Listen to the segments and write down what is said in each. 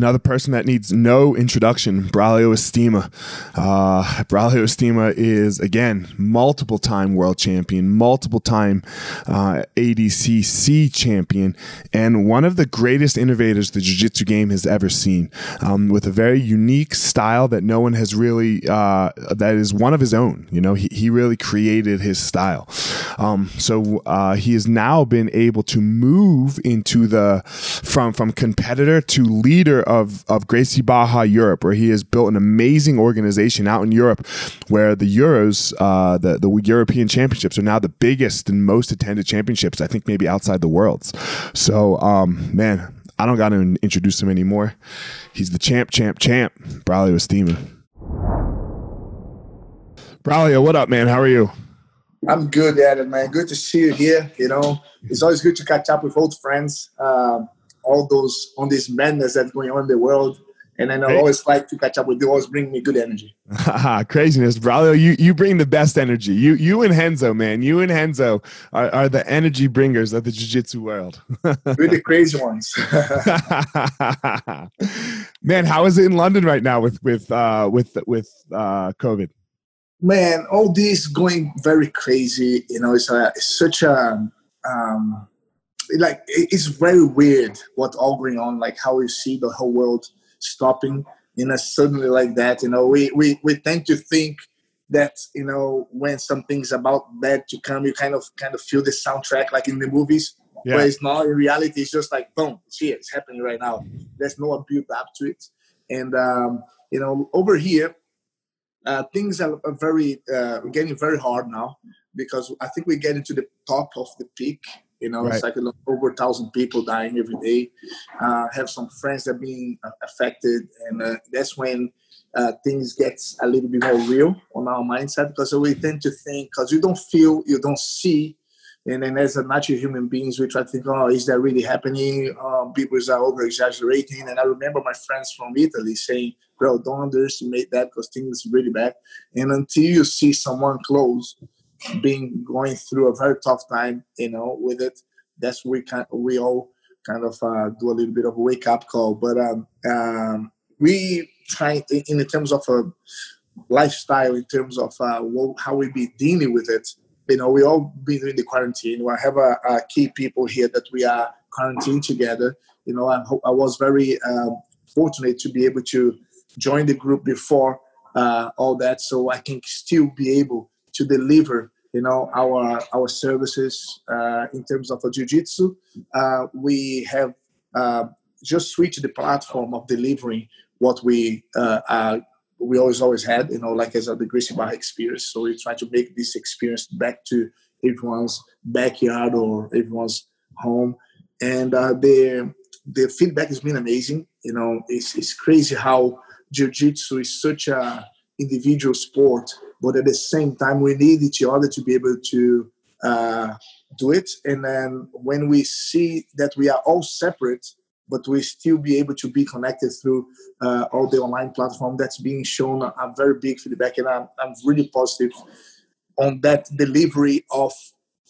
Another person that needs no introduction, Braulio Estima. Uh, Braulio Estima is, again, multiple time world champion, multiple time uh, ADCC champion, and one of the greatest innovators the Jiu Jitsu game has ever seen, um, with a very unique style that no one has really, uh, that is one of his own. You know, he, he really created his style. Um, so uh, he has now been able to move into the, from, from competitor to leader of of Gracie Barra Europe, where he has built an amazing organization out in Europe, where the Euros, uh, the the European Championships, are now the biggest and most attended championships. I think maybe outside the worlds. So, um, man, I don't got to introduce him anymore. He's the champ, champ, champ. Braulio Estima. Braulio, what up, man? How are you? I'm good, Adam, man. Good to see you here. You know, it's always good to catch up with old friends. Um, all those on this madness that's going on in the world. And then I always like to catch up with you. Always bring me good energy. Craziness, Braulio. You you bring the best energy. You you and Renzo, man. You and Renzo are, are the energy bringers of the jiu-jitsu world. We're the crazy ones. man, how is it in London right now with with uh, with with uh, COVID? Man, all this going very crazy. You know, it's, a, it's such a um, like it's very weird what all going on like how you see the whole world stopping in a suddenly like that you know. We we, we tend to think that you know when something's about bad to come you kind of kind of feel the soundtrack like in the movies. Yeah. but it's not in reality it's just like boom it's here it's happening right now. There's no build up to it. And um, you know over here uh, things are, very uh, getting very hard now because I think we get into the top of the peak you know, right. it's like over a thousand people dying every day. Uh, have some friends that are being uh, affected, and uh, that's when uh, things get a little bit more real on our mindset because we tend to think because you don't feel, you don't see, and then as a natural human beings, we try to think, oh, is that really happening? Um, people are over exaggerating, and I remember my friends from Italy saying, "Bro, don't underestimate that because things are really bad." And until you see someone close being going through a very tough time, you know, with it. That's we kind we all kind of uh, do a little bit of a wake up call. But um, um, we try in, terms of a lifestyle, in terms of uh, how we be dealing with it. You know, we all been in the quarantine. We have a, a key people here that we are quarantined together. You know, I, I was very um, fortunate to be able to join the group before uh, all that, so I can still be able to deliver you know our our services uh, in terms of jiu-jitsu. Uh, we have uh, just switched the platform of delivering what we uh, we always always had you know like as a the Barra experience. So we try to make this experience back to everyone's backyard or everyone's home. And uh, the the feedback has been amazing. You know it's, it's crazy how jiu-jitsu is such a individual sport but at the same time we need each other to be able to uh, do it. And then when we see that we are all separate but we still be able to be connected through uh, all the online platform that's being shown a, very big feedback and I'm, I'm really positive on that delivery of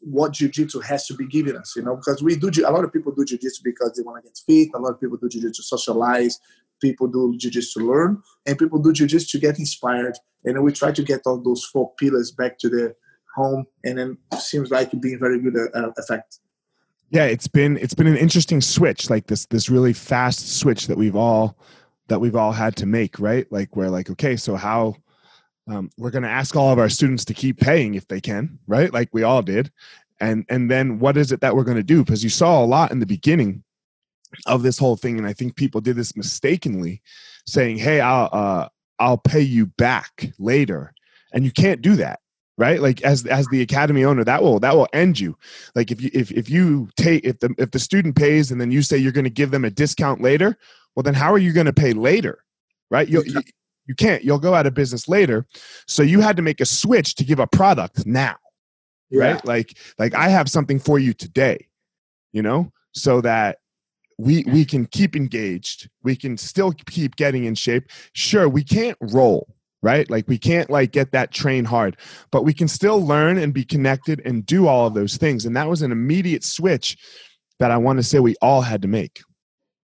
what jiu-jitsu has to be giving us you know because we do a lot of people do jiu-jitsu because they want to get fit. A lot of people do jiu-jitsu to socialize people do jiu-jitsu to learn and people do jiu-jitsu to get inspired. And we try to get all those four pillars back to the home and then seems like it being very good uh, effect. Yeah it's been it's been an interesting switch like this this really fast switch that we've all that we've all had to make right? Like we're like okay so how um, we're going to ask all of our students to keep paying if they can right? Like we all did. And and then what is it that we're going to do? Because you saw a lot in the beginning of this whole thing and i think people did this mistakenly saying hey i'll uh, i'll pay you back later. And you can't do that right? Like as as the academy owner that will that will end you. Like if you if, if you take if the if the student pays and then you say you're going to give them a discount later well then how are you going to pay later right? You, you you can't you'll go out of business later. So you had to make a switch to give a product now yeah. right? Like like i have something for you today you know? So that we we can keep engaged. We can still keep getting in shape. Sure we can't roll right? Like we can't like get that train hard but we can still learn and be connected and do all of those things and that was an immediate switch that i want to say we all had to make.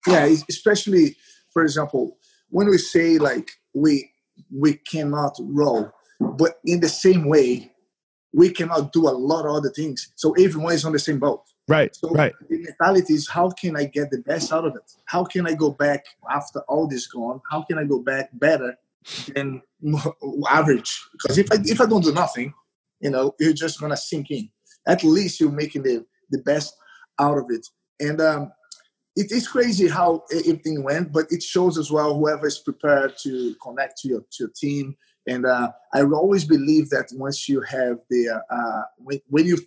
Yeah especially for example when we say like we we cannot roll but in the same way we cannot do a lot of other things so everyone is on the same boat Right. So right. the mentality is how can I get the best out of it? How can I go back after all this gone? How can I go back better than average? Because if I if I don't do nothing, you know, you're just gonna sink in. At least you're making the the best out of it. And um, it is crazy how everything went, but it shows as well whoever is prepared to connect to your to your team. And uh, I always believe that once you have the uh, when, when you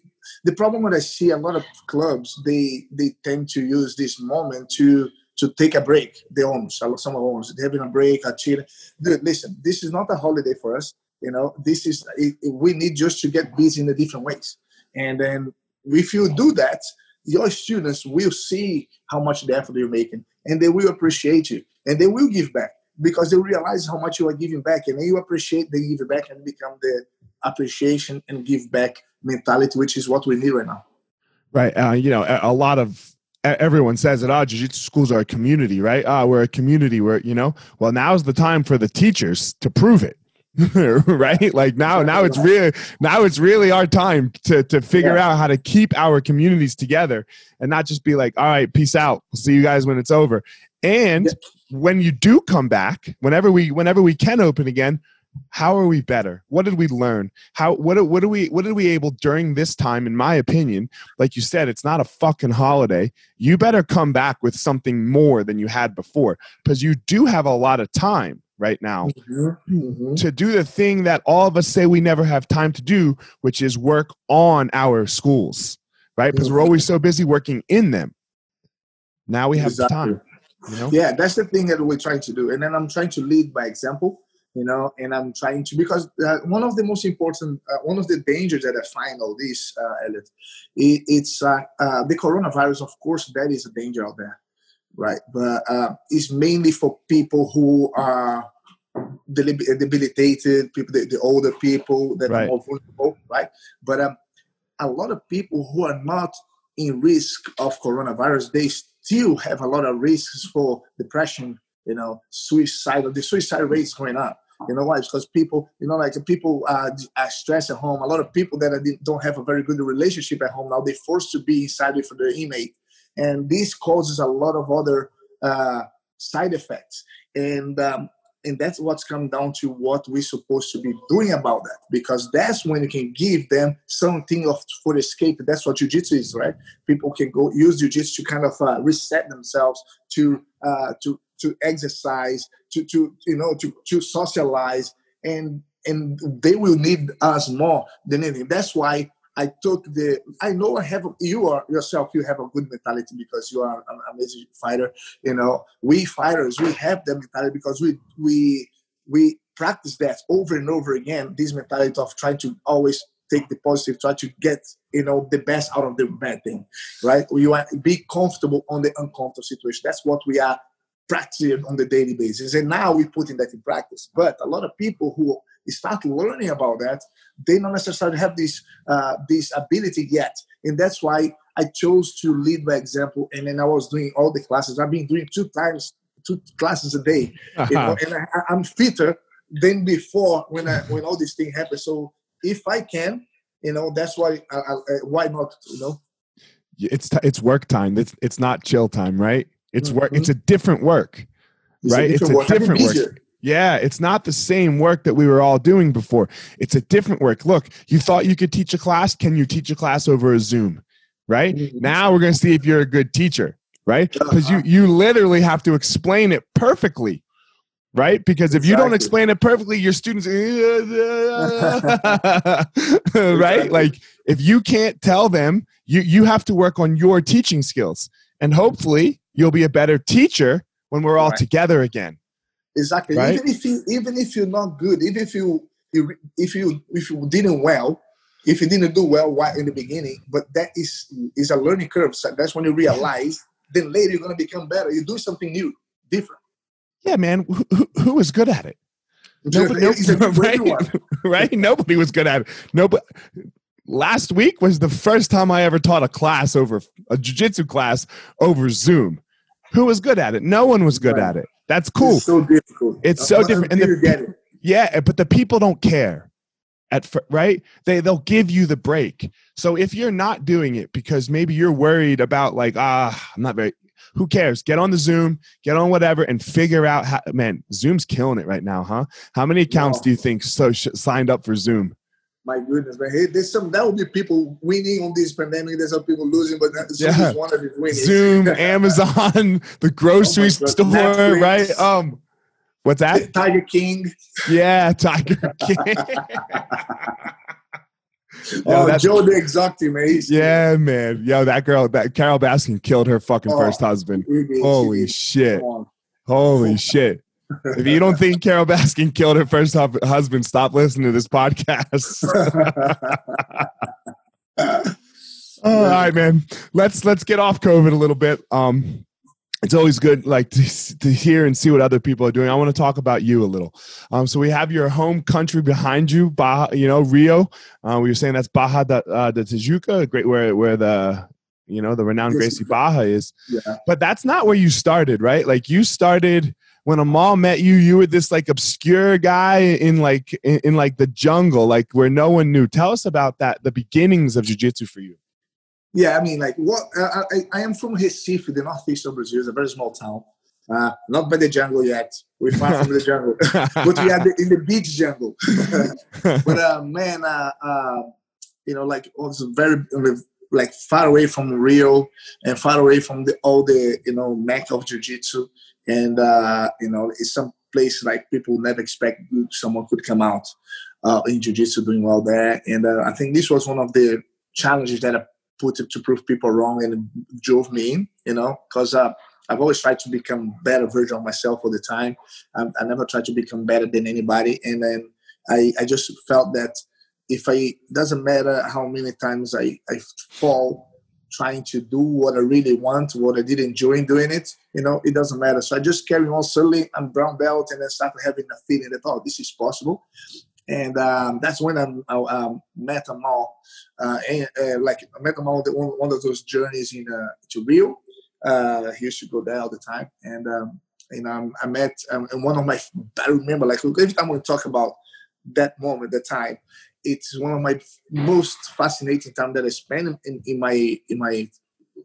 the problem that I see a lot of clubs they they tend to use this moment to to take a break. The owners, some of owners, having a break, a chill. Dude, listen, this is not a holiday for us. You know, this is it, we need just to get busy in a different ways. And then if you do that, your students will see how much the effort you're making, and they will appreciate you, and they will give back because they realize how much you are giving back, and you appreciate they give back and become the appreciation and give back mentality, which is what we need right now. Right. Uh, you know, a, a, lot of everyone says that, oh, jiu-jitsu schools are a community, right? Ah, oh, we're a community where, you know, well, now's the time for the teachers to prove it. right like now now it's really now it's really our time to to figure yeah. out how to keep our communities together and not just be like all right peace out we'll see you guys when it's over and yeah. when you do come back whenever we whenever we can open again how are we better what did we learn how what what are we what did we able during this time in my opinion like you said it's not a fucking holiday you better come back with something more than you had before because you do have a lot of time right now mm-hmm. Mm-hmm. to do the thing that all of us say we never have time to do which is work on our schools right because mm-hmm. we're always so busy working in them now we have exactly. time you know? yeah that's the thing that we're trying to do and then i'm trying to lead by example you know and i'm trying to because uh, one of the most important uh, one of the dangers that i find all this uh, Elliot, it, it's uh, uh, the coronavirus of course that is a danger out there right but uh, it's mainly for people who are debilitated people the, the older people that right. are more vulnerable right but um, a lot of people who are not in risk of coronavirus they still have a lot of risks for depression you know, suicide, the suicide rate is going up. You know why? It's because people, you know, like people uh, are stressed at home. A lot of people that don't have a very good relationship at home now, they're forced to be inside with their inmate. And this causes a lot of other uh, side effects. And um, and that's what's come down to what we're supposed to be doing about that. Because that's when you can give them something of for escape. That's what jiu-jitsu is right? People can go use jiu-jitsu to kind of uh, reset themselves to uh, to to exercise to to you know to to socialize. And and they will need us more than anything. That's why I took the. I know I have. You are yourself. You have a good mentality because you are an amazing fighter. You know, we fighters we have that mentality because we we we practice that over and over again. This mentality of trying to always take the positive, try to get you know the best out of the bad thing, right? You want to be comfortable on the uncomfortable situation. That's what we are practicing on the daily basis, and now we're putting that in practice. But a lot of people who start learning about that, they don't necessarily have this uh, this ability yet, and that's why I chose to lead by example. And then I was doing all the classes. I've been doing two times, two classes a day, you know, and I, I'm fitter than before when I when all this thing happened. So if I can, you know, that's why I, I, why not, you know. It's t- it's work time. It's it's not chill time, right? It's work. Mm-hmm. It's a different work, it's right? A different it's a work. different work. Yeah, it's not the same work that we were all doing before. It's a different work. Look, you thought you could teach a class. Can you teach a class over a Zoom? Right? Mm-hmm. Now we're going to see if you're a good teacher, right? Because you you literally have to explain it perfectly. Right? Because if you don't explain it perfectly, your students right? Like if you can't tell them, you you have to work on your teaching skills. And hopefully, you'll be a better teacher when we're all right. together again Exactly. Right? Even if you even if you're not good, even if you if you if you didn't well, if you didn't do well right in the beginning, but that is is a learning curve. So that's when you realize. then later you're gonna become better. You do something new, different. Yeah, man. Who, who was good at it? Nobody, nobody, right? right? Nobody was good at it. Nobody. Last week was the first time I ever taught a class over a jiu-jitsu class over Zoom. Who was good at it? No one was good right. at it. That's cool. It's so difficult. It's so different. And the, yeah, but the people don't care. At right, they they'll give you the break. So if you're not doing it because maybe you're worried about like ah, I'm not very. Who cares? Get on the Zoom, get on whatever, and figure out how. Man, Zoom's killing it right now, huh? How many accounts do you think so sh- signed up for Zoom? My goodness, man. Hey, there's some that will be people winning on this pandemic. There's some people losing, but Zoom yeah. is one of these winning. Zoom, Amazon, the grocery oh store, Netflix. right? Um, what's that? Tiger King. Yeah, Tiger King. Yo, oh, Joe the Exotic, man. Yeah, man. Yo, that girl, that Carole Baskin killed her fucking oh, first husband. Holy shit. Holy shit if you don't think Carole Baskin killed her first husband, stop listening to this podcast. All right, man. Let's let's get off COVID a little bit. Um, it's always good like to, to hear and see what other people are doing. I want to talk about you a little. Um, so we have your home country behind you, Barra, you know, Rio. Uh, we were saying that's Barra de, uh, de Tijuca, great where where the you know the renowned Gracie Barra is. Yeah. But that's not where you started, right? Like you started when Amal met you, you were this like obscure guy in like in, in like the jungle, like where no one knew. Tell us about that, the beginnings of jiu-jitsu for you. Yeah, I mean, like what I, I, am from Recife, the northeast of Brazil. It's a very small town. Uh, not by the jungle yet. We're far from the jungle, but we are the, in the beach jungle. but uh, man, uh, uh, you know, like also very like far away from Rio and far away from the, all the you know mecca of jiu-jitsu and uh, you know it's some place like people never expect someone could come out uh, in jiu-jitsu doing well there. And uh, i think this was one of the challenges that i put to, to prove people wrong and drove me in you know because uh, i've always tried to become better version of myself all the time. I, I never tried to become better than anybody. And then i, I just felt that if i doesn't matter how many times i, I fall trying to do what I really want, what I did enjoy doing it, you know, it doesn't matter. So I just carry on slowly. I'm brown belt and then start having a feeling that, oh, this is possible. And um, that's when I'm, I um, met Amal, uh, and, uh, like I met Amal on one, one of those journeys in uh, to Rio. Uh, he used to go there all the time. And um, and um, I met um, and one of my I remember like every time we talk about that moment, the time, it's one of my most fascinating time that I spent in, in my in my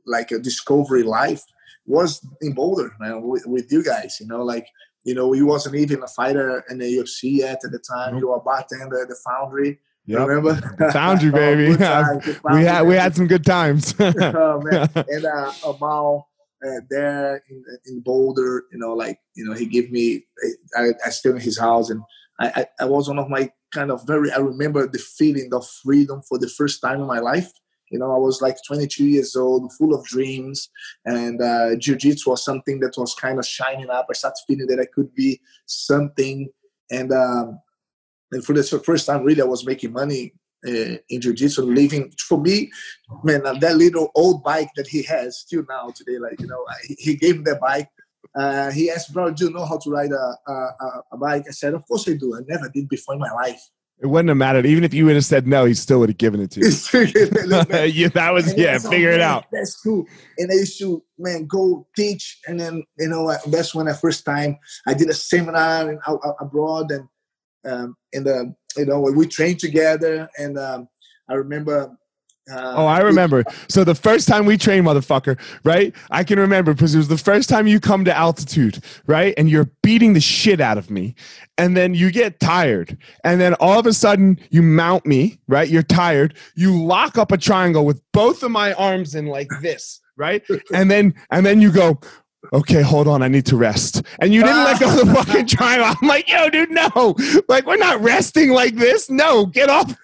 like a discovery life was in Boulder, man, with, with you guys. You know, like you know, he wasn't even a fighter in the UFC yet at the time. Nope. You were a bartender at the Foundry. Yep. Remember? Foundry, baby. oh, we had we had some good times. oh, man. And uh, Amal uh, there in, in Boulder, you know, like you know, he gave me. I, I stayed in his house, and I, I, I was one of my kind of very. I remember the feeling of freedom for the first time in my life you know, I was like 22 years old, full of dreams, and uh, jiu-jitsu was something that was kind of shining up. I started feeling that I could be something, and um, and for the first time, really, I was making money uh, in jiu-jitsu, living. For me, man, that little old bike that he has still now today, like you know, I, he gave me that bike. Uh, he asked, "Bro, do you know how to ride a, a, a bike?" I said, "Of course I do. I never did before in my life." It wouldn't have mattered. Even if you would have said no, he still would have given it to you. yeah, that was and yeah. Figure it out. That's cool. And I used to man go teach, and then you know that's when I first time I did a seminar in, out, out abroad, and um, and uh, you know we trained together, and um, I remember uh, oh, I remember. So the first time we trained, motherfucker, right? I can remember because it was the first time you come to altitude, right? And you're beating the shit out of me. And then you get tired. And then all of a sudden you mount me, right? You're tired. You lock up a triangle with both of my arms in like this, right? And then and then you go, okay, hold on, I need to rest. And you didn't let go of the fucking triangle. I'm like, yo, dude, no. Like, we're not resting like this. No, get off,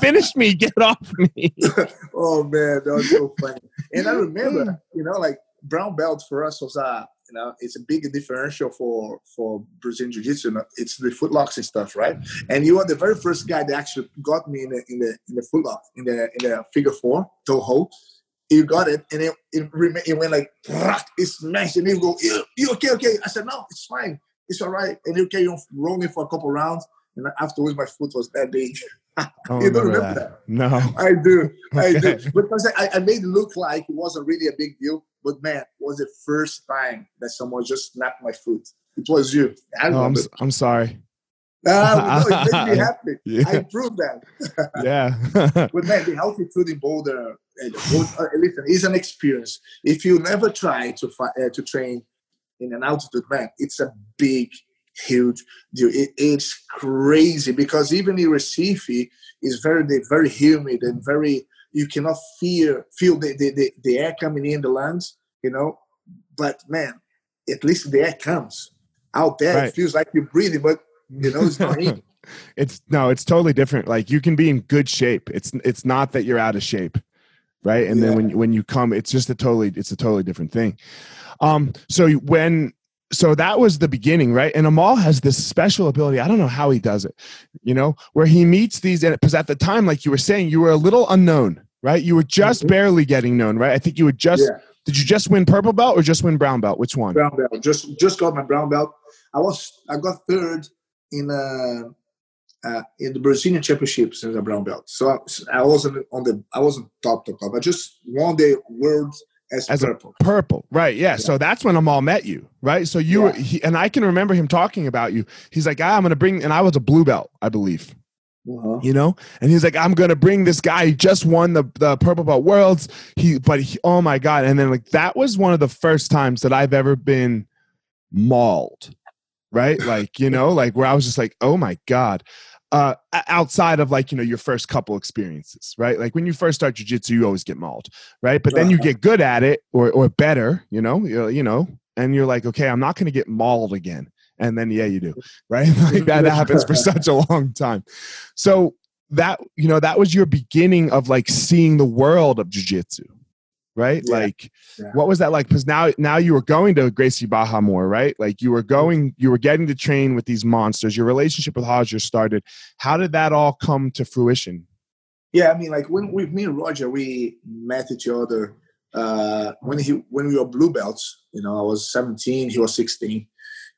finish me, get off me. oh, man, that was so funny. And I remember, you know, like brown belt for us was, uh, you know, it's a big differential for for Brazilian Jiu-Jitsu. It's the footlocks and stuff, right? And you are the very first guy that actually got me in the in the in the footlock in the in the figure four toe hold you got it, and it it, it went like it smashed, and he go, you, you okay, okay? I said, no, it's fine, it's all right, and he carried on rolling for a couple rounds, and afterwards my foot was that big. Oh, you don't remember that. that. No, I do, I do, because I, I made it look like it wasn't really a big deal, but man, it was the first time that someone just snapped my foot. It was you. I no, I'm, I'm sorry. Uh, no, it made me happy. Yeah. I proved that. yeah. but man, the altitude in Boulder, uh, listen, it's an experience. If you never try to uh, to train in an altitude, man, it's a big, huge deal. It, it's crazy because even in Recife is very very humid and very you cannot feel feel the, the, the, the air coming in the lungs, you know. But man, at least the air comes out there. Right. It feels like you're breathing, but you know it's not it's no, it's totally different. Like you can be in good shape. It's it's not that you're out of shape right? And yeah. then when when you come it's just a totally it's a totally different thing. Um so when so that was the beginning right? And amal has this special ability. I don't know how he does it you know where he meets these and because at the time like you were saying you were a little unknown right? You were just mm-hmm. barely getting known right? I think you would just yeah. did you just win purple belt or just win brown belt? Which one? Brown belt. Just just got my brown belt. I was i got third in uh uh, in the Brazilian Championships as a brown belt. So I, I, wasn't on the I wasn't top to top. I just won the world as, as purple. purple, right? Yeah. yeah. So that's when Amal met you, right? So you yeah. were, he, and I can remember him talking about you. He's like, ah, I'm going to bring, and I was a blue belt, I believe. Uh-huh. You know, and he's like, I'm gonna bring this guy. He just won the the purple belt worlds. He, but he, oh my god! And then like that was one of the first times that I've ever been mauled, right? Like you know, like where I was just like, oh my god uh, outside of like you know your first couple experiences, right? Like when you first start jujitsu, you always get mauled, right? But then you get good at it or or better, you know, you know, and you're like, okay, I'm not going to get mauled again, and then yeah, you do, right? like that happens for such a long time. So that you know that was your beginning of like seeing the world of jujitsu, right? Yeah. Like, yeah. what was that like? Because now, now you were going to Gracie Barra more, right? Like, you were going, you were getting to train with these monsters. Your relationship with Roger started. How did that all come to fruition? Yeah, I mean, like when with me and Roger, we met each other uh, when he when we were blue belts. You know, I was 17, he was 16,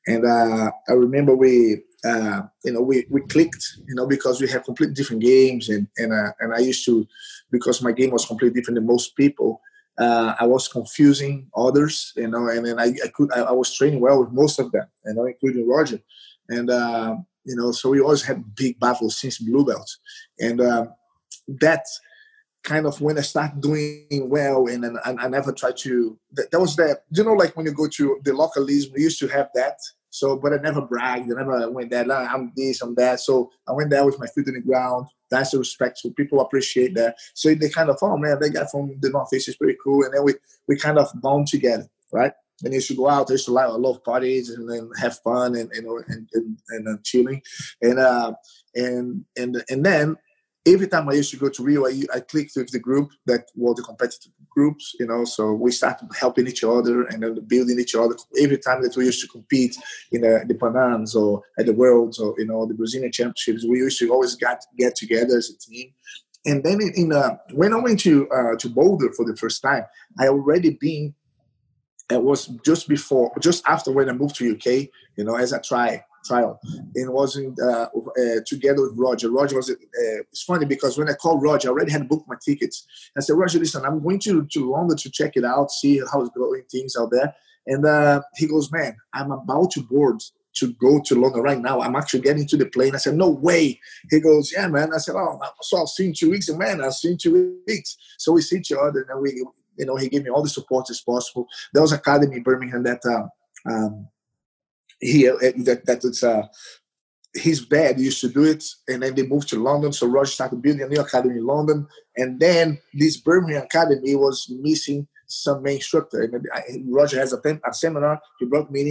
and uh, I remember we. Uh, you know, we, we clicked, you know, because we have completely different games, and and uh, and I used to, because my game was completely different than most people uh, I was confusing others, you know, and then I, I could I, I, was training well with most of them, you know, including Roger, and uh, you know, so we always had big battles since blue belts, and uh, that kind of when I start doing well, and then I, I never try to. That, that was that you know, like when you go to the localism, we used to have that. So, but I never bragged. I never went that. I'm this, I'm that. So I went there with my feet in the ground. That's the respect. So people appreciate that. So they kind of, oh man, that guy from the Northeast is pretty cool. And then we we kind of bond together, right? And you should go out. There's a lot, a lot of parties and then have fun and and and, and, and uh, chilling, and uh, and and and then every time I used to go to Rio, I, I clicked with the group that were the competitive groups, you know, so we started helping each other and then building each other. Every time that we used to compete in the, the Panams or at the Worlds or, you know, the Brazilian Championships, we used to always get, get together as a team. And then in, uh, when I went to uh, to Boulder for the first time, I already been. It was just before, just after when I moved to UK, you know, as a try trial and wasn't uh, uh, together with Roger. Roger was, uh, it's funny because when I called Roger, I already had booked my tickets. I said, Roger, listen, I'm going to, to London to check it out, see how it's going, things out there. And uh, he goes, man, I'm about to board to go to London right now. I'm actually getting to the plane. I said, no way. He goes, yeah, man. I said, oh, so I'll see you in two weeks. And man, I'll see you in two weeks. So we see each other and we, you know, he gave me all the support as possible. There was academy in Birmingham that um, um, he uh, that that it's uh his dad used to do it, and then they moved to London. So Roger started building a new academy in London, and then this Birmingham academy was missing some main instructor. And Roger has a, a seminar. He brought me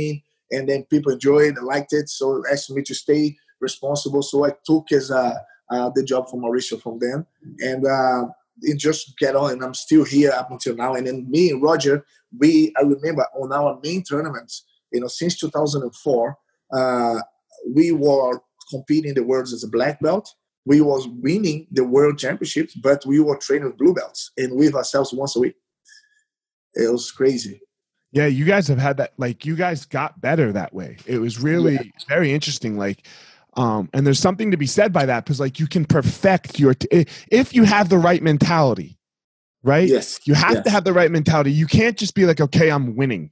in, and then people enjoyed, and liked it, so asked me to stay responsible. So I took as a, uh, the job from Mauricio from them, and uh, it just get on. And I'm still here up until now. And then me and Roger, we I remember on our main tournaments you know, since 2004, uh, we were competing the worlds as a black belt. We was winning the world championships, but we were training with blue belts and with ourselves once a week. It was crazy. Yeah, you guys have had that. Like, you guys got better that way. It was really yeah. very interesting. Like, um, and there's something to be said by that because, like, you can perfect your t- if you have the right mentality, right? Yes. You have yes. to have the right mentality. You can't just be like, okay, I'm winning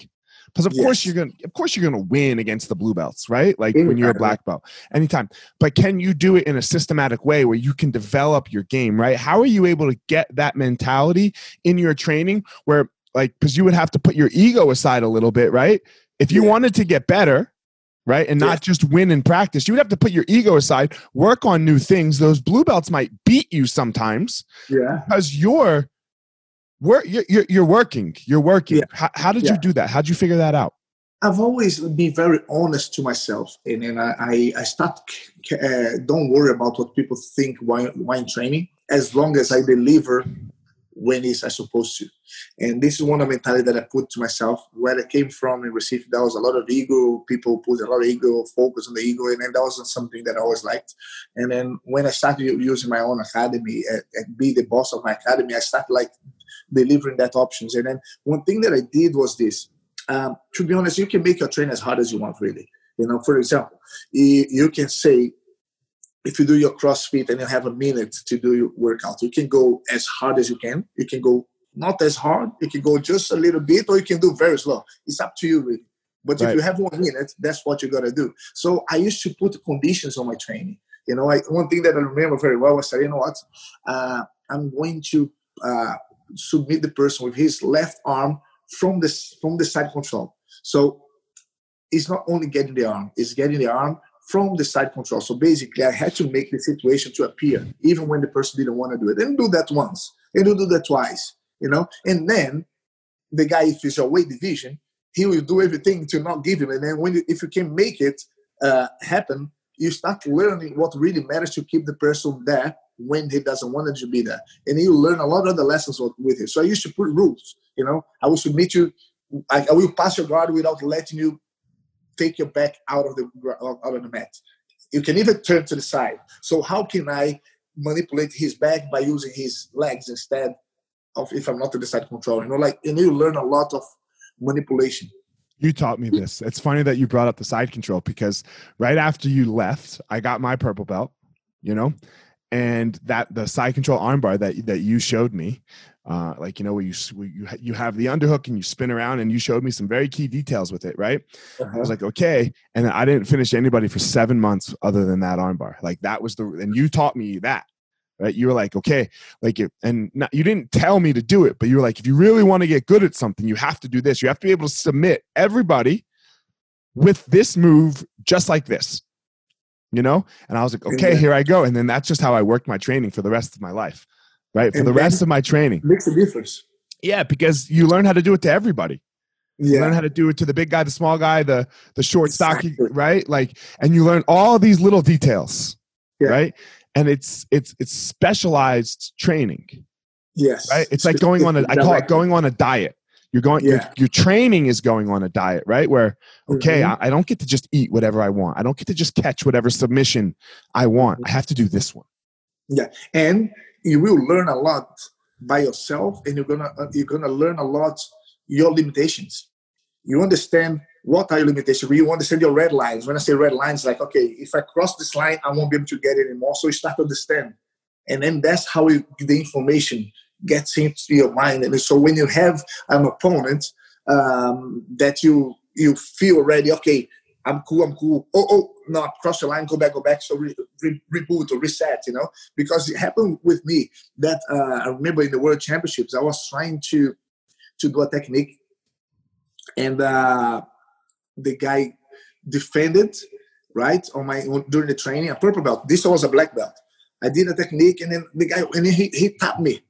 because of yes. course you're gonna of course you're gonna win against the blue belts right? Like when you're a black belt. Anytime. But can you do it in a systematic way where you can develop your game right? How are you able to get that mentality in your training where like because you would have to put your ego aside a little bit right? If you yeah. wanted to get better right and not yeah. just win in practice you would have to put your ego aside work on new things. Those blue belts might beat you sometimes yeah. because you're work you're, you're working you're working. Yeah. how, how, did yeah. you do that? How did you figure that out? I've always been very honest to myself and then i i, I start uh, don't worry about what people think while, while training as long as i deliver when is i supposed to. And this is one of the mentality that i put to myself where i came from in Recife, there was a lot of ego people put a lot of ego focus on the ego and then that wasn't something that i always liked. And then when i started using my own academy and, and be the boss of my academy i started like delivering that options. And then one thing that I did was this. Um, to be honest, you can make your train as hard as you want, really. You know, for example, you can say, if you do your CrossFit and you have a minute to do your workout, you can go as hard as you can. You can go not as hard. You can go just a little bit, or you can do very slow. It's up to you, really. But right. if you have one minute, that's what you got to do. So I used to put conditions on my training. You know, I, one thing that I remember very well was, you know what, uh, I'm going to uh, submit the person with his left arm from the from the side control. So it's not only getting the arm; it's getting the arm from the side control. So basically, I had to make the situation to appear, even when the person didn't want to do it. And do that once, and do that twice, you know. And then the guy, if it's a weight division, he will do everything to not give him. And then when you, if you can make it uh, happen, you start learning what really matters to keep the person there when he doesn't want to be there. And you learn a lot of the lessons with it. So I used to put rules, you know, I will submit you, I, I will pass your guard without letting you take your back out of the out of the mat. You can even turn to the side. So how can I manipulate his back by using his legs instead of if I'm not to the side control? You know, like and you learn a lot of manipulation. You taught me this. It's funny that you brought up the side control because right after you left, I got my purple belt, you know, and that the side control armbar that that you showed me uh, like you know where you where you you have the underhook and you spin around and you showed me some very key details with it right uh-huh. i was uh-huh. like okay and i didn't finish anybody for seven months other than that armbar like that was the and you taught me that right you were like okay like it and not, you didn't tell me to do it but you were like if you really want to get good at something you have to do this you have to be able to submit everybody with this move just like this you know and i was like okay here i go and then that's just how i worked my training for the rest of my life right? For and the rest of my training. Makes a difference. Yeah, because you learn how to do it to everybody. You learn how to do it to the big guy, the small guy, the the short, exactly. stocky, right? Like, and you learn all these little details, yeah. right? And it's it's it's specialized training. Yes. Right. It's like going on a. I call it going on a diet. You're going. Yeah. Your, your training is going on a diet, right? Where okay, mm-hmm. I, I don't get to just eat whatever I want. I don't get to just catch whatever submission I want. I have to do this one. Yeah, and you will learn a lot by yourself and you're gonna uh, you're gonna learn a lot your limitations you understand what are your limitations you understand your red lines when i say red lines like okay if i cross this line i won't be able to get it anymore so you start to understand and then that's how you, the information gets into your mind and so when you have an opponent um, that you you feel already okay I'm cool, I'm cool. Oh, oh, no, cross the line, go back, go back. So re, re, reboot or reset, you know, because it happened with me that uh, I remember in the World Championships, I was trying to to do a technique, and uh, the guy defended right on my during the training a purple belt. This was a black belt. I did a technique, and then the guy and he he tapped me,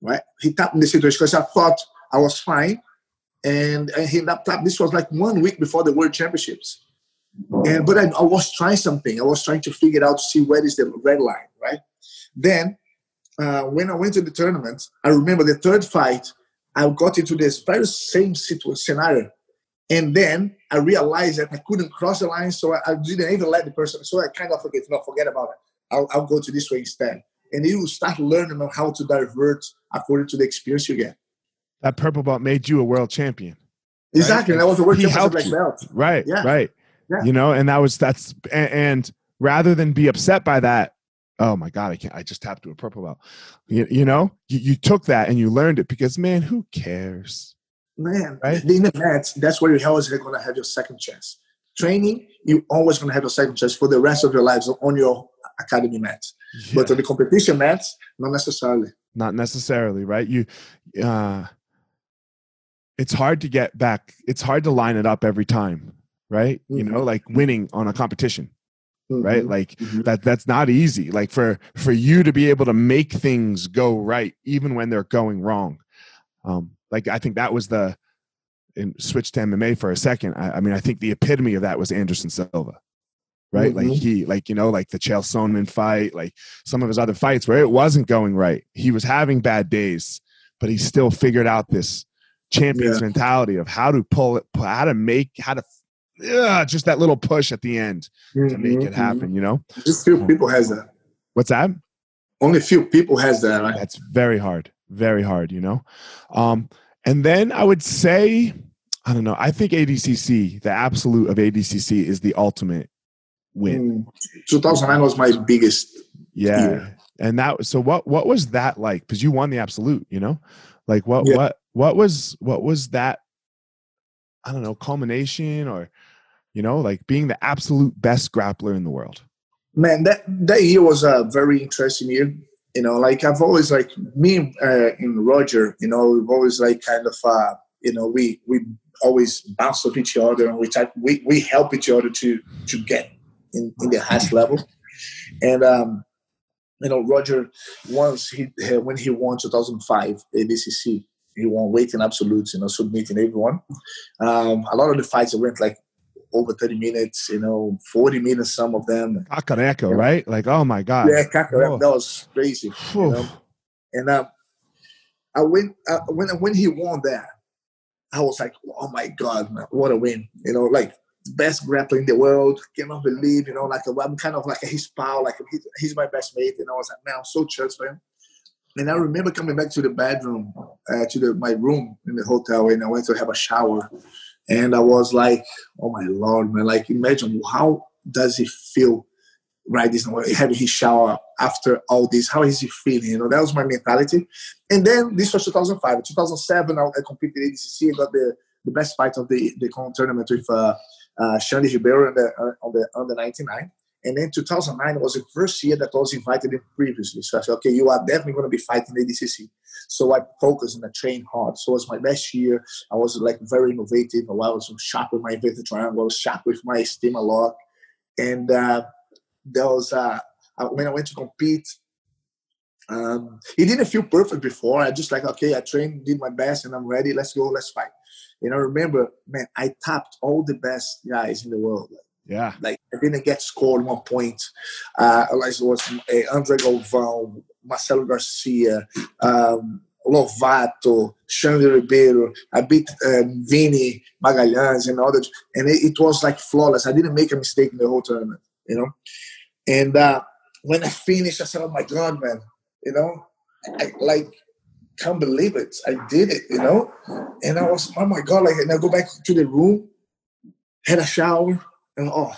right? He tapped me the situation because I thought I was fine and I hit up top. This was like one week before the World Championships. And but I, I, was trying something. I was trying to figure out to see where is the red line, right? Then uh, when I went to the tournament, I remember the third fight. I got into this very same situation scenario, and then I realized that I couldn't cross the line, so I, I didn't even let the person. So I kind of forget, no, forget about it. I'll, I'll go to this way instead. And you start learning on how to divert according to the experience you get that purple belt made you a world champion. Exactly. Right? That was a world champion black belt. Right. Yeah. Right. Yeah. You know, and that was that's and, and, rather than be upset by that, oh my God, I can't I just tapped to a purple belt. You, you know, you, you took that and you learned it because man, who cares? Man, right? in the match, that's where you're always gonna have your second chance. Training, you're always gonna have your second chance for the rest of your lives on your academy match. Yeah. But on the competition match, not necessarily. Not necessarily, right? You uh it's hard to get back it's hard to line it up every time right mm-hmm. you know like winning on a competition mm-hmm. right like mm-hmm. that that's not easy like for for you to be able to make things go right even when they're going wrong um like i think that was the and switch to mma for a second I, I, mean i think the epitome of that was anderson silva right like mm-hmm. he like you know like the chael sonnen fight like some of his other fights where it wasn't going right he was having bad days but he still figured out this champions yeah. mentality of how to pull it, how to make, how to Yeah, just that little push at the end mm-hmm, to make it mm-hmm. happen. You know, just few people has that. What's that? Only a few people has that. Right? That's very hard, very hard. You know, um, and then I would say, I don't know. I think ADCC, the absolute of ADCC, is the ultimate win. Mm, 2009 was my biggest. Yeah. Year. And that so what what was that like? Because you won the absolute, you know, like what yeah. what what was what was that i don't know culmination or you know like being the absolute best grappler in the world man that that year was a very interesting year you know like i've always like me uh, and roger you know we've always like kind of uh you know we we always bounce off each other and we type we, we help each other to to get in, in the highest level and um you know roger once he when he won 2005 adcc he won weight in absolutes, you know, submitting everyone. Um, a lot of the fights went like over 30 minutes, you know, 40 minutes, some of them. Cacareco, right? Like, oh my God. Yeah, Cacareco, that was crazy. You know? And um, I went, uh, when, when he won that, I was like, oh my God, man, what a win. You know, like best grappler in the world. Cannot believe, you know, like I'm kind of like his pal, like he's, he's my best mate. And I was like, man, I'm so church for him. And I remember coming back to the bedroom, uh, to the, my room in the hotel, and I went to have a shower. And I was like, oh my Lord, man, like imagine how does he feel right? This morning, having his shower after all this. How is he feeling? You know, that was my mentality. And then this was 2005. 2007, I, I competed in ADCC. Got the, the best fight of the the tournament with uh, uh, Xande Ribeiro on the uh, on the under 99. And then 2009 was the first year that I was invited in previously. So I said, okay, you are definitely going to be fighting ADCC. So I focused and I trained hard. So it was my best year. I was like very innovative. I was sharp with my inverted triangle. I was sharp with my steam a lot. And uh, there was, uh, when I went to compete, um, it didn't feel perfect before. I just like, okay, I trained, did my best, and I'm ready. Let's go, let's fight. And I remember, man, I tapped all the best guys in the world. Like, yeah. Like I didn't get scored one point. Uh, like it was uh, Andre Galvão, Marcelo Garcia, um, Lovato, Xande Ribeiro. I beat um, Vini Magalhães and others, and it, it, was like flawless. I didn't make a mistake in the whole tournament, you know. And uh, when I finished, I said, "Oh my God, man!" You know, I like can't believe it. I did it, you know. And I was, oh my God! Like, and I go back to the room, had a shower, and oh,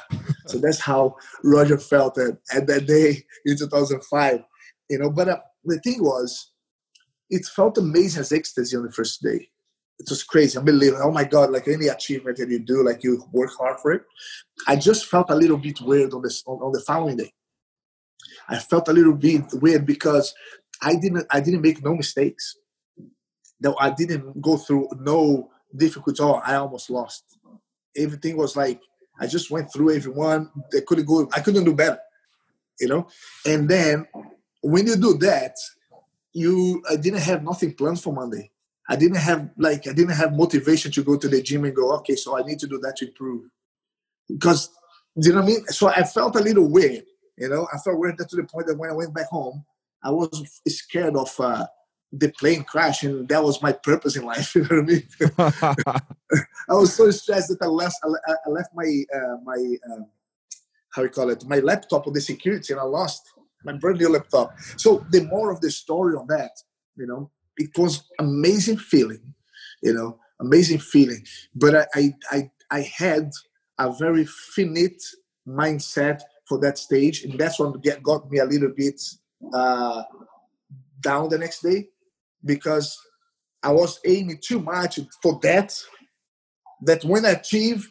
so that's how Roger felt at, at that day in 2005. You know, but uh, the thing was, it felt amazing as ecstasy on the first day. It was crazy, unbelievable. Oh my God, like any achievement that you do, like you work hard for it. I just felt a little bit weird on this on, on the following day. I felt a little bit weird because I didn't I didn't make no mistakes. No, I didn't go through no difficulty. Oh, I almost lost. Everything was like I just went through everyone. They couldn't go. I couldn't do better, you know. And then when you do that, you I didn't have nothing planned for Monday. I didn't have like I didn't have motivation to go to the gym and go, okay, so I need to do that to improve. Because you know what I mean? So I felt a little weird, you know. I felt weird to the point that when I went back home, I was scared of uh, the plane crash, and that was my purpose in life. You know what I mean? I was so stressed that I left. I left my uh, my uh, how you call it my laptop on the security, and I lost my brand new laptop. So the more of the story on that, you know, it was amazing feeling, you know, amazing feeling. But I I I, I had a very finite mindset for that stage, and that's what get, got me a little bit uh, down the next day because I was aiming too much for that. That when I achieve,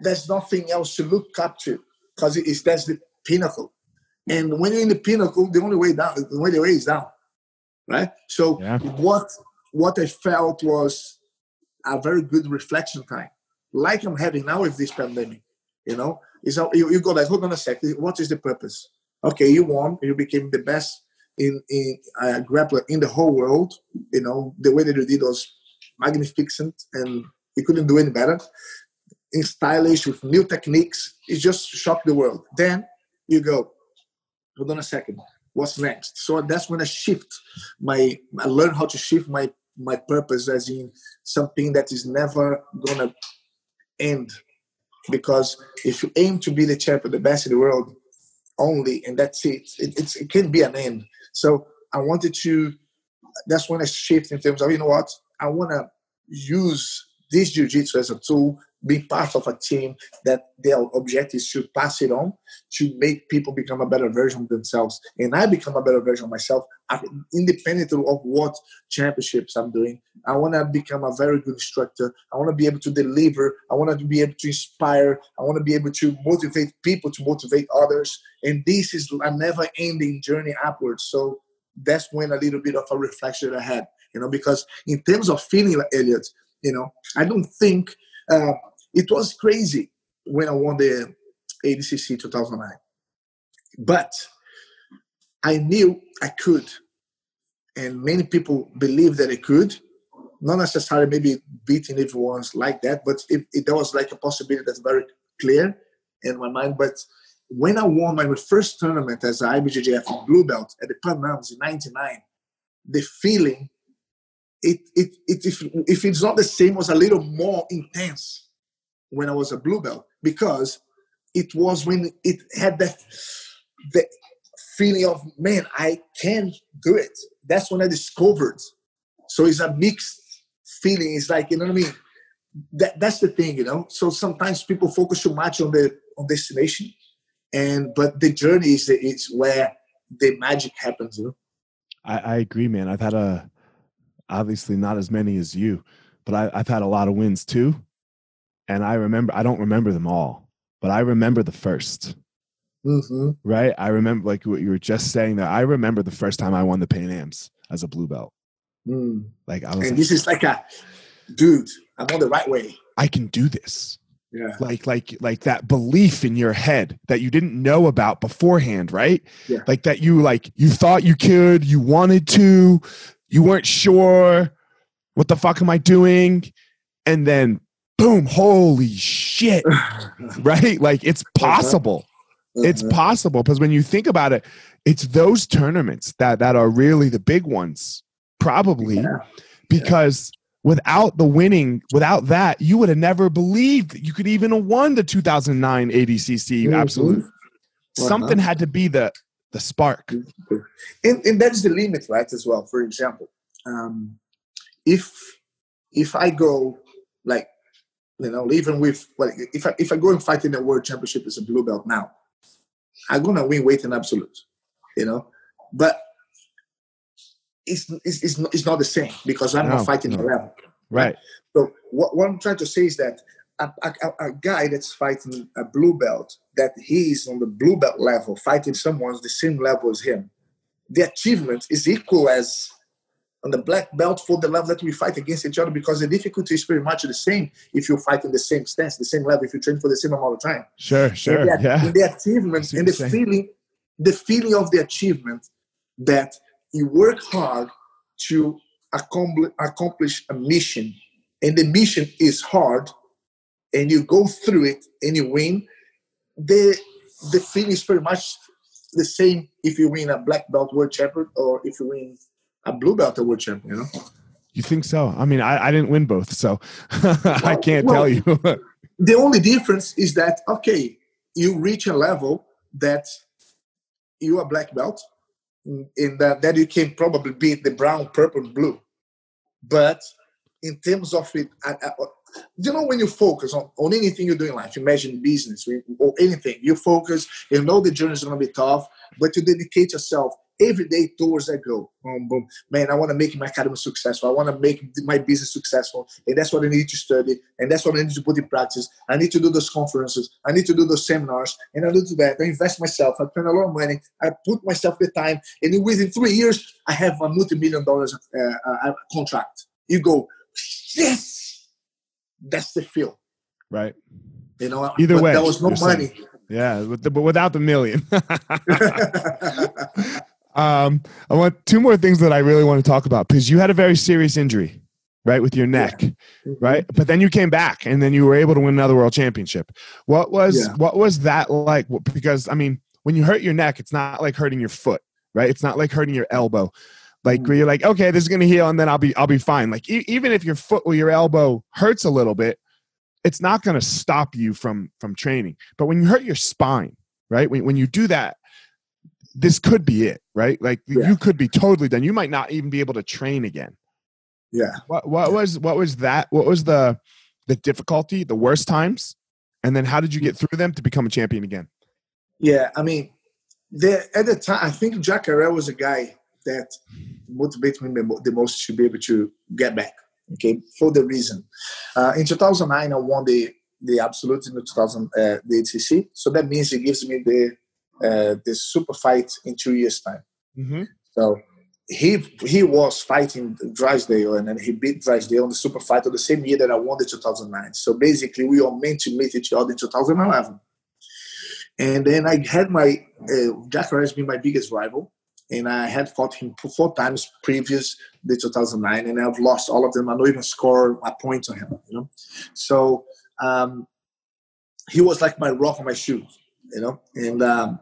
there's nothing else to look up to because it's that's the pinnacle. And when you're in the pinnacle, the only way down, the only way is down, right? So yeah. what what I felt was a very good reflection time, like I'm having now with this pandemic. You know, is you, you go like, hold on a second, what is the purpose? Okay, you won, you became the best in in uh, grappler in the whole world. You know, the way that you did was magnificent, and you couldn't do any better. In stylish with new techniques, it just shocked the world. Then you go, hold on a second, what's next? So that's when I shift my, I learn how to shift my my purpose as in something that is never gonna end. Because if you aim to be the champion, the best in the world, only, and that's it. It, it can be an end. So I wanted to, that's when I shift in terms of, you know what, I want to use this jiu-jitsu as a tool be part of a team that their objective is to pass it on to make people become a better version of themselves. And i become a better version of myself independent of what championships i'm doing. I want to become a very good instructor. I want to be able to deliver. I want to be able to inspire. I want to be able to motivate people to motivate others. And this is a never ending journey upwards. So that's when a little bit of a reflection i had you know because in terms of feeling elliot you know i don't think uh, it was crazy when I won the ADCC 2009. But I knew I could. And many people believe that I could. Not necessarily maybe beating everyone's like that, but it, it, there was like a possibility that's very clear in my mind. But when I won my first tournament as IBJJF blue belt at the Pan Ams in 99, the feeling, it, it, it, if, if it's not the same, was a little more intense when I was a blue belt because it was when it had that the feeling of man, I can do it. That's when I discovered. So it's a mixed feeling. It's like you know what I mean. That that's the thing, you know. So sometimes people focus too much on the on destination, and but the journey is it's where the magic happens. You know? I, I agree, man. I've had a obviously not as many as you, but I, I've had a lot of wins too. And I remember I don't remember them all, but I remember the 1st Mm-hmm. Right? I remember like what you were just saying that I remember the first time I won the Pan Ams as a blue belt. Mm. Like I was And like, this is like a dude. I'm on the right way. I can do this. Yeah. like like like that belief in your head that you didn't know about beforehand right Yeah. like that you like you thought you could you wanted to you weren't sure what the fuck am i doing and then boom. Holy shit. Right? Like it's possible. It's Uh-huh. possible because when you think about it it's those tournaments that that are really the big ones probably Yeah. because without the winning without that you would have never believed that you could even have won the 2009 adcc Mhm. absolute. Uh-huh. something had to be the the spark. And, and that's the limit right as well. For example um, if if i go like you know even with like if I, if I go and fight in the world championship as a blue belt now i'm gonna win weight in absolute you know? But it's it's, it's, not, it's not the same because i'm No, not fighting the level right. So what, what I'm trying to say is that a, a, a- a guy that's fighting a blue belt, that he is on the blue belt level, fighting someone the same level as him, the achievement is equal as on the black belt for the level that we fight against each other because the difficulty is pretty much the same if you fight in the same stance, the same level, if you train for the same amount of time. sure sure And the, yeah and the achievement and the saying. feeling, the feeling of the achievement that you work hard to accomplish, accomplish a mission, and the mission is hard, and you go through it and you win. The the feeling is pretty much the same if you win a black belt world champion or if you win a blue belt world champion. You know. you think so i mean i, I didn't win both so i can't well, tell you the only difference is that okay you reach a level that you are black belt in that, that you can probably beat the brown purple blue but in terms of it I, I, you know when you focus on, on anything you do in life imagine business or anything you focus you know the journey is going to be tough but you dedicate yourself every day towards that goal boom, boom. man i want to make my academy successful. I want to make my business successful. And that's what i need to study. And that's what i need to put in practice. I need to do those conferences. I need to do those seminars. And i do that. I invest myself. I spend a lot of money. I put myself the time. And within three years i have a multi-million dollars uh, uh, contract. You go yes! That's the feel. Right. You know Either way, there was no you're saying. money. Yeah but without the million um i want two more things that i really want to talk about because you had a very serious injury right with your neck right? But then you came back and then you were able to win another world championship. What was Yeah. what was that like? Because i mean when you hurt your neck it's not like hurting your foot right? It's not like hurting your elbow. Like where you're like okay this is gonna heal and then i'll be i'll be fine. Like e- even if your foot or your elbow hurts a little bit it's not gonna stop you from from training. But when you hurt your spine right when, when you do that this could be it right like Yeah. you could be totally done you might not even be able to train again yeah what what was what was that? What was the the difficulty, the worst times, and then how did you get through them to become a champion again? Yeah, I mean, the, at the time, I think Jacare was a guy that motivated me the the most to be able to get back. Okay, for the reason, uh, in 2009, I won the the absolute in the 2000 uh, the ADCC, so that means it gives me the uh, the super fight in two years time. Mm-hmm. So he he was fighting Drysdale and then he beat Drysdale on the super fight of the same year that I won the 2009. So basically, we were meant to meet each other in 2011. And then I had my uh, Jack has been my biggest rival, and I had fought him four- times previous the 2009, and I've lost all of them. I don't even score a point on him, you know. So um, he was like my rock on my shoe, you know. And um,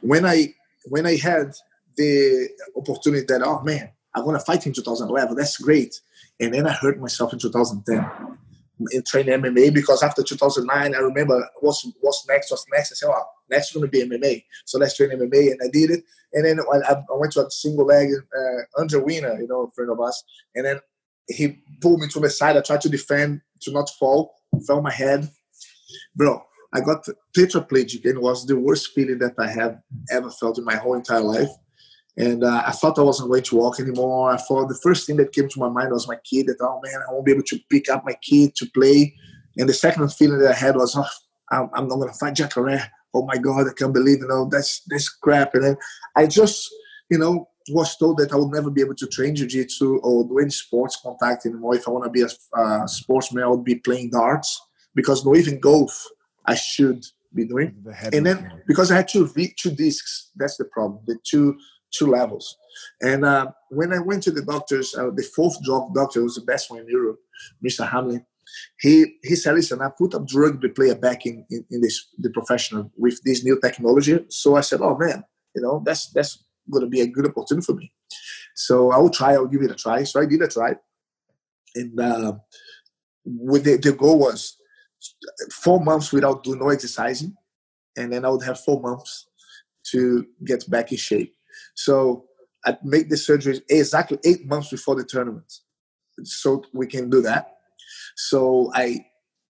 when I when I had the opportunity that oh man, I'm gonna fight in 2011, that's great. And then I hurt myself in 2010 in training MMA because after 2009, I remember what's what's next, what's next. I said, oh, next is going to be MMA. So let's train MMA, and I did it. And then I, I went to a single leg, uh, Andre Winner, you know, a friend of us, and then he pulled me to the side. I tried to defend to not fall, fell my head, bro. I got tetraplegic and was the worst feeling that I have ever felt in my whole entire life. And uh, I thought I wasn't going to walk anymore. I thought the first thing that came to my mind was my kid. That oh man, I won't be able to pick up my kid to play. And the second feeling that I had was, oh, I'm, I'm not going to fight Jacare. Oh my God, I can't believe you know that's this crap. And then I just you know was told that I would never be able to train jiu-jitsu or do any sports contact anymore. If I want to be a uh, sportsman, I would be playing darts because no even golf I should be doing. The and then because I had two two discs, that's the problem. The two two levels. And uh, when I went to the doctors, uh, the fourth drug doctor was the best one in Europe, Mr. Hamlin. He he said, "Listen, I put a rugby player back in, in, in this the professional with this new technology." So I said, "Oh man, you know that's that's going to be a good opportunity for me." So I will try. I will give it a try. So I did a try, and uh, with the, the goal was four months without doing no exercising, and then I would have four months to get back in shape. So I'd make the surgery exactly eight months before the tournament, so we can do that. So I.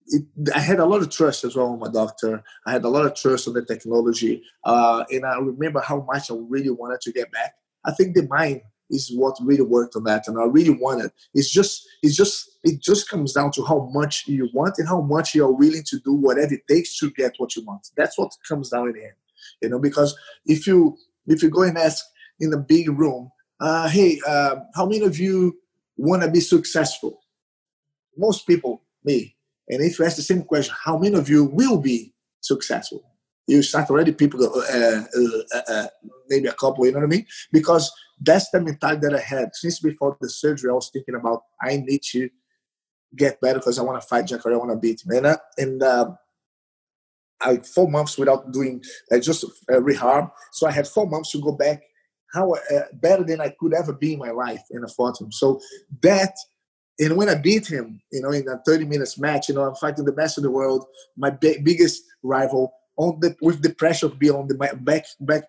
It, I had a lot of trust as well on my doctor. I had a lot of trust on the technology, uh, and I remember how much I really wanted to get back. I think the mind is what really worked on that and i really wanted it's just it's just it just comes down to how much you want and how much you're willing to do whatever it takes to get what you want. That's what comes down in the end you know because if you if you go and ask in a big room uh, hey uh, how many of you want to be successful? Most people me. And if you ask the same question how many of you will be successful you start already people uh, uh, uh, uh, maybe a couple you know what i mean because that's the mentality that I had since before the surgery. I was thinking about I need to get better because I want to fight Jacare. I want to beat him. And, uh, and uh, I four months without doing uh, just rehab. So I had four months to go back how better than I could ever be in my life, and I fought him. So that. And when I beat him, you know, in a 30 minutes match, you know, I'm fighting the best in the world, my biggest rival, on the with the pressure of being on the back back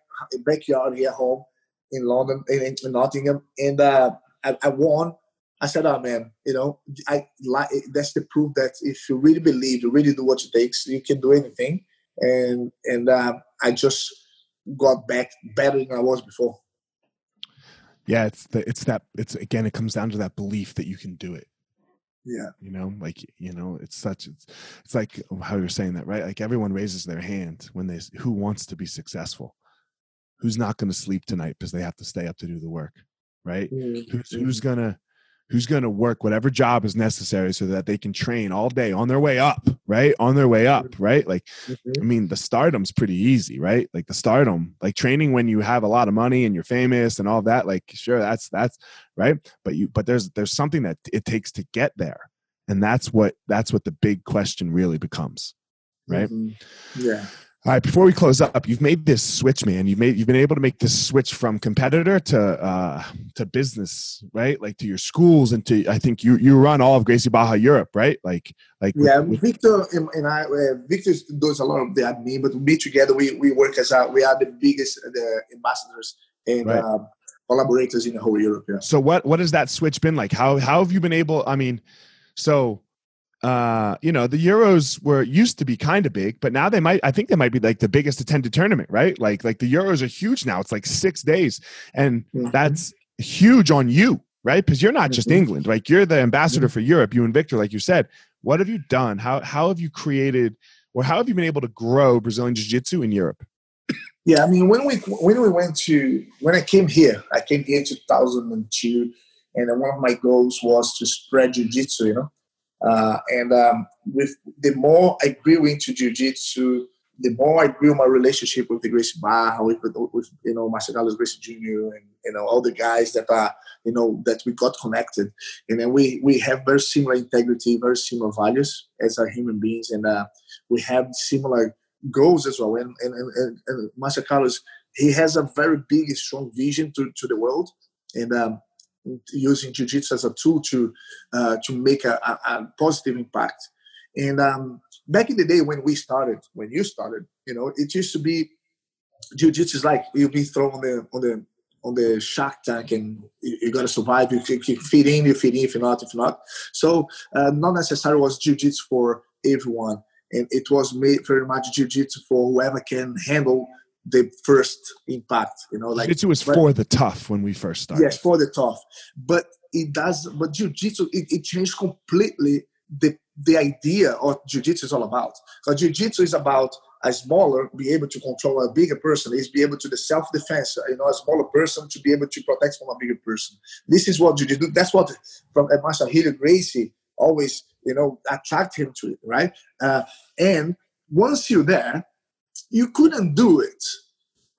backyard here home in London, in, in Nottingham, and uh, I, I, won. I said, "Oh man, you know, I like that's the proof that if you really believe, you really do what it takes, you can do anything." And and uh, I just got back better than I was before. Yeah, it's the it's that it's again it comes down to that belief that you can do it. Yeah. You know, like you know, it's such it's it's like how you're saying that, right? Like everyone raises their hand when they who wants to be successful who's not going to sleep tonight because they have to stay up to do the work right mm-hmm. who's, who's gonna who's gonna work whatever job is necessary so that they can train all day on their way up right? On their way up mm-hmm. right? Like mm-hmm. i mean the stardom's pretty easy right? Like the stardom like training when you have a lot of money and you're famous and all that like sure that's that's right? But you but there's there's something that it takes to get there. And that's what that's what the big question really becomes right? Mm-hmm. yeah all right, before we close up, you've made this switch, man. You've made you've been able to make this switch from competitor to uh, to business, right? Like to your schools and to I think you you run all of Gracie Barra Europe, right? Like like yeah, with, Victor and, and I uh, Victor does a lot of the admin, but we together we we work as a, we are the biggest uh, the ambassadors and right. uh, collaborators in the whole Europe. Yeah. So what what has that switch been like? How how have you been able? I mean, so uh, you know, the Euros were used to be kind of big, but now they might. I think they might be like the biggest attended tournament, right? Like, like the Euros are huge now. It's like six days, and mm-hmm. that's huge on you, right? Because you're not just mm-hmm. England, like you're the ambassador mm-hmm. for Europe. You and Victor, like you said, what have you done? How how have you created, or how have you been able to grow Brazilian Jiu Jitsu in Europe? Yeah, I mean, when we when we went to when I came here, I came here in 2002, and one of my goals was to spread Jiu Jitsu, you know uh, and um, with the more I grew into jiu-jitsu, the more I grew my relationship with the Gracie Barra, with, with you know Marcelo Carlos Gracie Jr. and you know all the guys that are you know that we got connected, and then we we have very similar integrity, very similar values as our human beings, and uh, we have similar goals as well. And and, and, and Carlos, he has a very big, strong vision to, to the world, and um, using jiu-jitsu as a tool to uh, to make a, a, a, positive impact. And um, back in the day when we started, when you started, you know, it used to be jiu-jitsu is like you've been thrown on the on the on the shark tank and you, you got to survive. You, you, fit in, you fit in. If not, if not. So uh, not necessarily was jiu-jitsu for everyone. and it was made very much jiu-jitsu for whoever can handle the first impact. You know, like jiu-jitsu was but, for the tough when we first started. Yes, for the tough, but it does. But jiu-jitsu it, it changed completely the the idea of jiu-jitsu is all about. Because jiu-jitsu is about a smaller be able to control a bigger person is be able to the self-defense you know a smaller person to be able to protect from a bigger person this is what jiu-jitsu that's what from Master Helio Gracie always you know attract him to it right uh, and once you're there you couldn't do it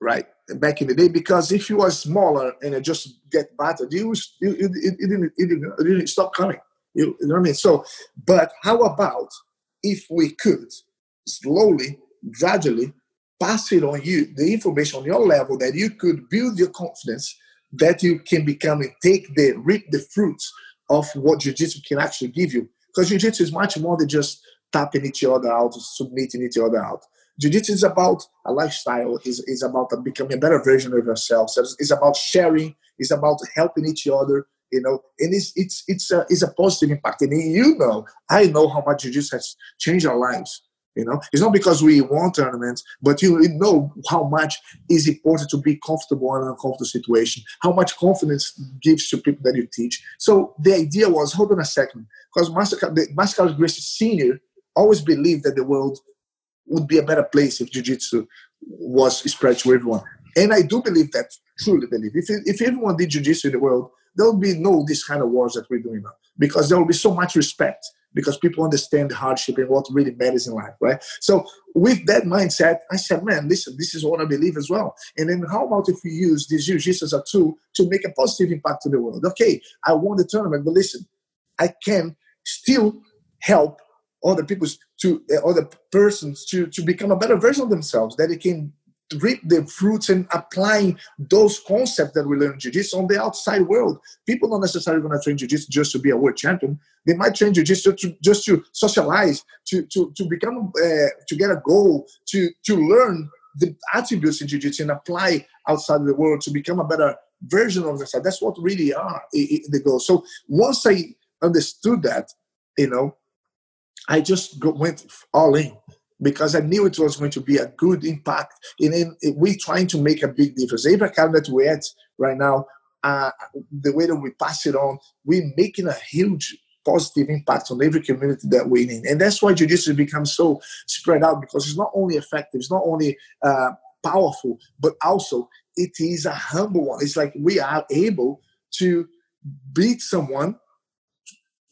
right back in the day because if you were smaller and just get battered you, you, you, didn't, you, didn't, didn't stop coming you, you know what I mean so but how about if we could slowly gradually pass it on you, the information on your level that you could build your confidence that you can become and take the reap the fruits of what jiu-jitsu can actually give you. Because jiu-jitsu is much more than just tapping each other out, submitting each other out. Jiu-jitsu is about a lifestyle, is is about becoming a better version of yourself. So it's, it's about sharing, it's about helping each other, you know, and it's it's it's a, it's a positive impact. And you know, I know how much jiu-jitsu has changed our lives. You know, it's not because we want tournaments, but you know how much is important to be comfortable in an uncomfortable situation. How much confidence gives to people that you teach. So the idea was, hold on a second, because Master Master Gracie Senior always believed that the world would be a better place if jiu-jitsu was spread to everyone. And I do believe that, truly believe. If, if everyone did jiu-jitsu in the world, there would be no this kind of wars that we're doing now because there will be so much respect because people understand the hardship and what really matters in life, right? So with that mindset, I said, man, listen, this is what I believe as well. And then how about if we use this jiu-jitsu as a tool to make a positive impact to the world? Okay, I won the tournament, but listen, I can still help other people to uh, other persons to to become a better version of themselves that they can reap the fruits and applying those concepts that we learn in jiu-jitsu on the outside world. People don't necessarily going to train jiu-jitsu just to be a world champion. They might train jiu-jitsu to, just to socialize, to to to become uh, to get a goal, to to learn the attributes in jiu-jitsu and apply outside the world to become a better version of themselves. That's what really are the goal. So once I understood that, you know, I just went all in because I knew it was going to be a good impact. And in, we trying to make a big difference. Every account that we're at right now, uh, the way that we pass it on, we're making a huge positive impact on every community that we're in. And that's why jiu-jitsu becomes so spread out because it's not only effective, it's not only uh, powerful, but also it is a humble one. It's like we are able to beat someone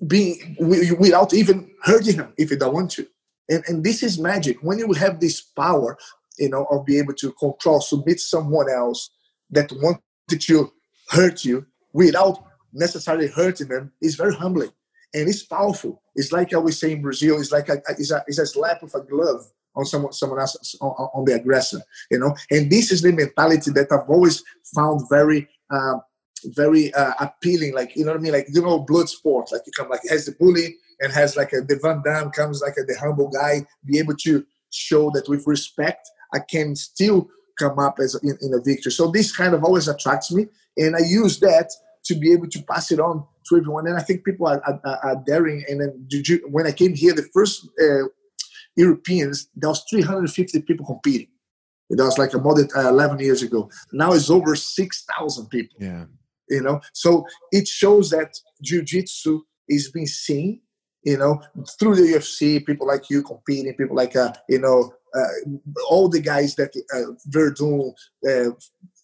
being without even hurting him if you don't want to. And, and this is magic. When you have this power, you know, of being able to control, submit someone else that wanted to hurt you without necessarily hurting them, is very humbling and it's powerful. It's like I always say in Brazil, it's like a, it's a, it's a slap of a glove on someone someone else on, on, the aggressor, you know. And this is the mentality that I've always found very. Uh, very uh, appealing, like you know what I mean, like you know, blood sport. Like you come, like has the bully, and has like a the Van Damme comes like a, the humble guy, be able to show that with respect, I can still come up as in, in, a victory. So this kind of always attracts me, and I use that to be able to pass it on to everyone. And I think people are, are, are daring. And then you, when I came here, the first uh, Europeans, there was 350 people competing. That was like a more than uh, 11 years ago. Now it's over 6,000 people. Yeah. You know, so it shows that jiu-jitsu is being seen you know, through the UFC, people like you competing, people like, uh, you know, uh, all the guys that uh, Werdum, uh,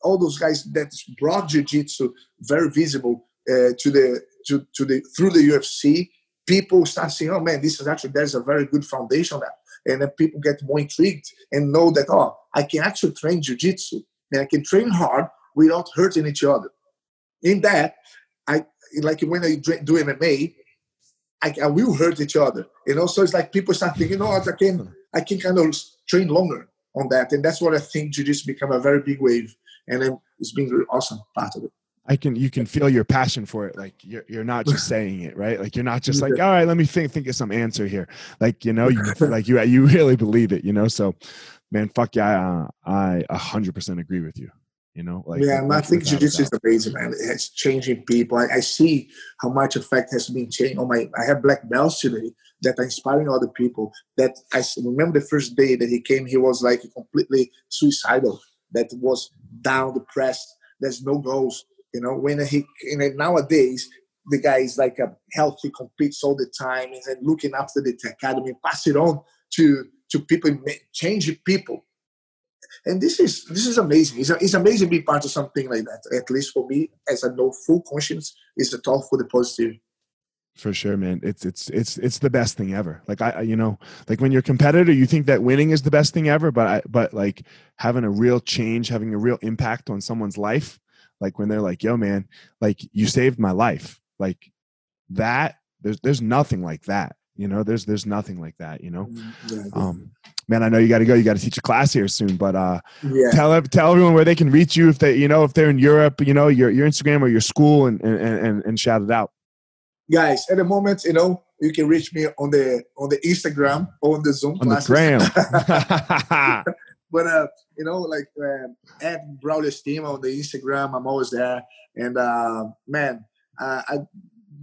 all those guys that brought jiu-jitsu very visible uh, to the to, to the through the UFC. People start saying, "Oh man, this is actually there's a very good foundation there," and then people get more intrigued and know that oh, I can actually train jiu-jitsu and I can train hard without hurting each other. In that, I like when I do MMA, I, I, will hurt each other. You know, so it's like people start thinking, you know what, I can I can kind of train longer on that, and that's what I think jiu-jitsu become a very big wave, and it's been very awesome part of it. I can you can feel your passion for it. Like you're you're not just saying it, right? Like you're not just like, all right, let me think think of some answer here. Like you know, you like you you really believe it, you know. So, man, fuck yeah, I a hundred percent agree with you. You know, like yeah, I think jiu-jitsu is amazing, man. It's changing people. I, I, see how much effect has been changed. Oh my, I have black belts today that are inspiring other people. That I remember the first day that he came, he was like completely suicidal, that was down, depressed. There's no goals, you know. When he know, nowadays the guy is like a healthy, competes all the time, and looking after the academy, pass it on to to people, change people. And this is this is amazing. It's, it's amazing to be part of something like that. At least for me, as I know full conscience is the talk for the positive. For sure man. It's it's it's it's the best thing ever. Like i you know like when you're a competitor you think that winning is the best thing ever but I, but like having a real change having a real impact on someone's life like when they're like yo man like you saved my life. Like that there's there's nothing like that you know there's there's nothing like that you know? Mm, yeah, um man i know you got to go you got to teach a class here soon but uh yeah. tell tell everyone where they can reach you if they you know if they're in europe you know your your instagram or your school and and and, and shout it out. Guys at the moment you know you can reach me on the on the instagram or on the zoom on classes. the gram. But uh you know like uh, at Braulio team on the instagram i'm always there. And uh man uh, i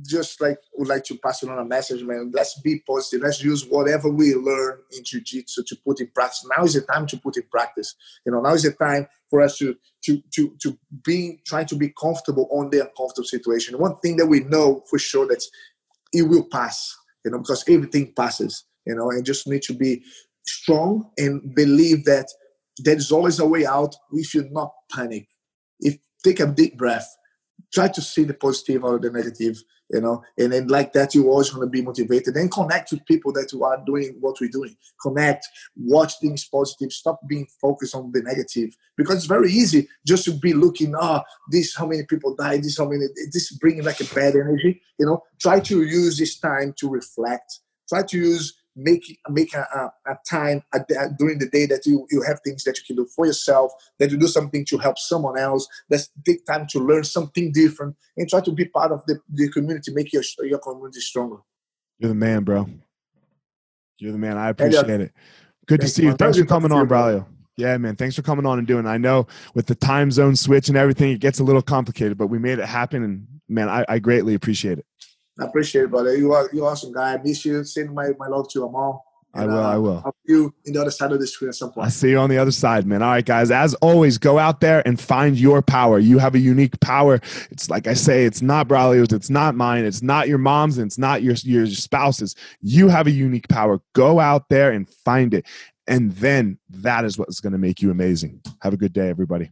just like would like to pass on a message, man. Let's be positive. Let's use whatever we learn in jiu-jitsu to put in practice. Now is the time to put in practice. You know, now is the time for us to to to to be trying to be comfortable on the uncomfortable situation. One thing that we know for sure that it will pass. You know, because everything passes. You know, and just need to be strong and believe that there is always a way out. We should not panic. If take a deep breath, try to see the positive or the negative you know and then like that you're always going to be motivated and connect with people that you are doing what we're doing. Connect watch things positive stop being focused on the negative because it's very easy just to be looking ah oh, this how many people died this how many this bringing like a bad energy you know? Try to use this time to reflect try to use make make a, a, a time during the day that you, you have things that you can do for yourself that you do something to help someone else let's take time to learn something different and try to be part of the, the community make your, your community stronger you're the man bro you're the man i appreciate it good to see you thanks for coming on Braulio yeah, man. Thanks for coming on and doing. I know with the time zone switch and everything, it gets a little complicated, but we made it happen. And man, I, I greatly appreciate it. I appreciate it, brother. You are you awesome guy. I miss you. Send my, my love to Amal. I will. Uh, I will. I'll see you in the other side of the screen at some point. I see you on the other side, man. All right, guys. As always, go out there and find your power. You have a unique power. It's like I say, it's not Braulio's, it's not mine, it's not your mom's, and it's not your your spouse's. You have a unique power. Go out there and find it, and then that is what's going to make you amazing. Have a good day, everybody.